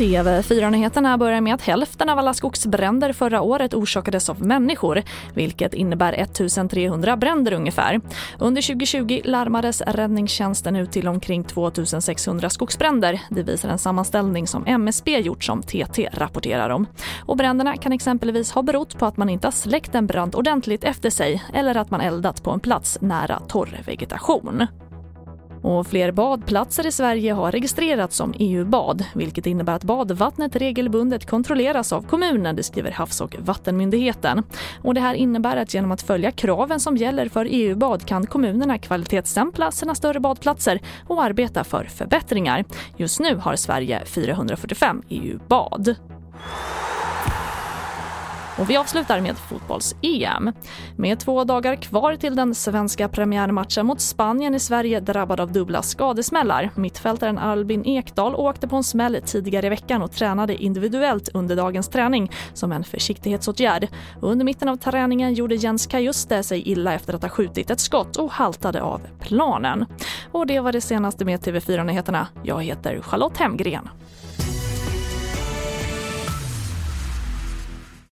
TV4-nyheterna börjar med att hälften av alla skogsbränder förra året orsakades av människor, vilket innebär 1300 bränder ungefär. Under 2020 larmades räddningstjänsten ut till omkring 2600 skogsbränder. Det visar en sammanställning som MSB gjort som TT rapporterar om. Och bränderna kan exempelvis ha berott på att man inte har släckt en brand ordentligt efter sig eller att man eldat på en plats nära torr vegetation. Och fler badplatser i Sverige har registrerats som EU-bad vilket innebär att badvattnet regelbundet kontrolleras av kommunen, det skriver Havs och vattenmyndigheten. Och det här innebär att genom att följa kraven som gäller för EU-bad kan kommunerna kvalitetsstämpla sina större badplatser och arbeta för förbättringar. Just nu har Sverige 445 EU-bad. Och vi avslutar med fotbolls-EM. Med två dagar kvar till den svenska premiärmatchen mot Spanien är Sverige drabbad av dubbla skadesmällar. Mittfältaren Albin Ekdal åkte på en smäll tidigare i veckan och tränade individuellt under dagens träning som en försiktighetsåtgärd. Under mitten av träningen gjorde Jens Kajuste sig illa efter att ha skjutit ett skott och haltade av planen. Och det var det senaste med TV4 Nyheterna. Jag heter Charlotte Hemgren.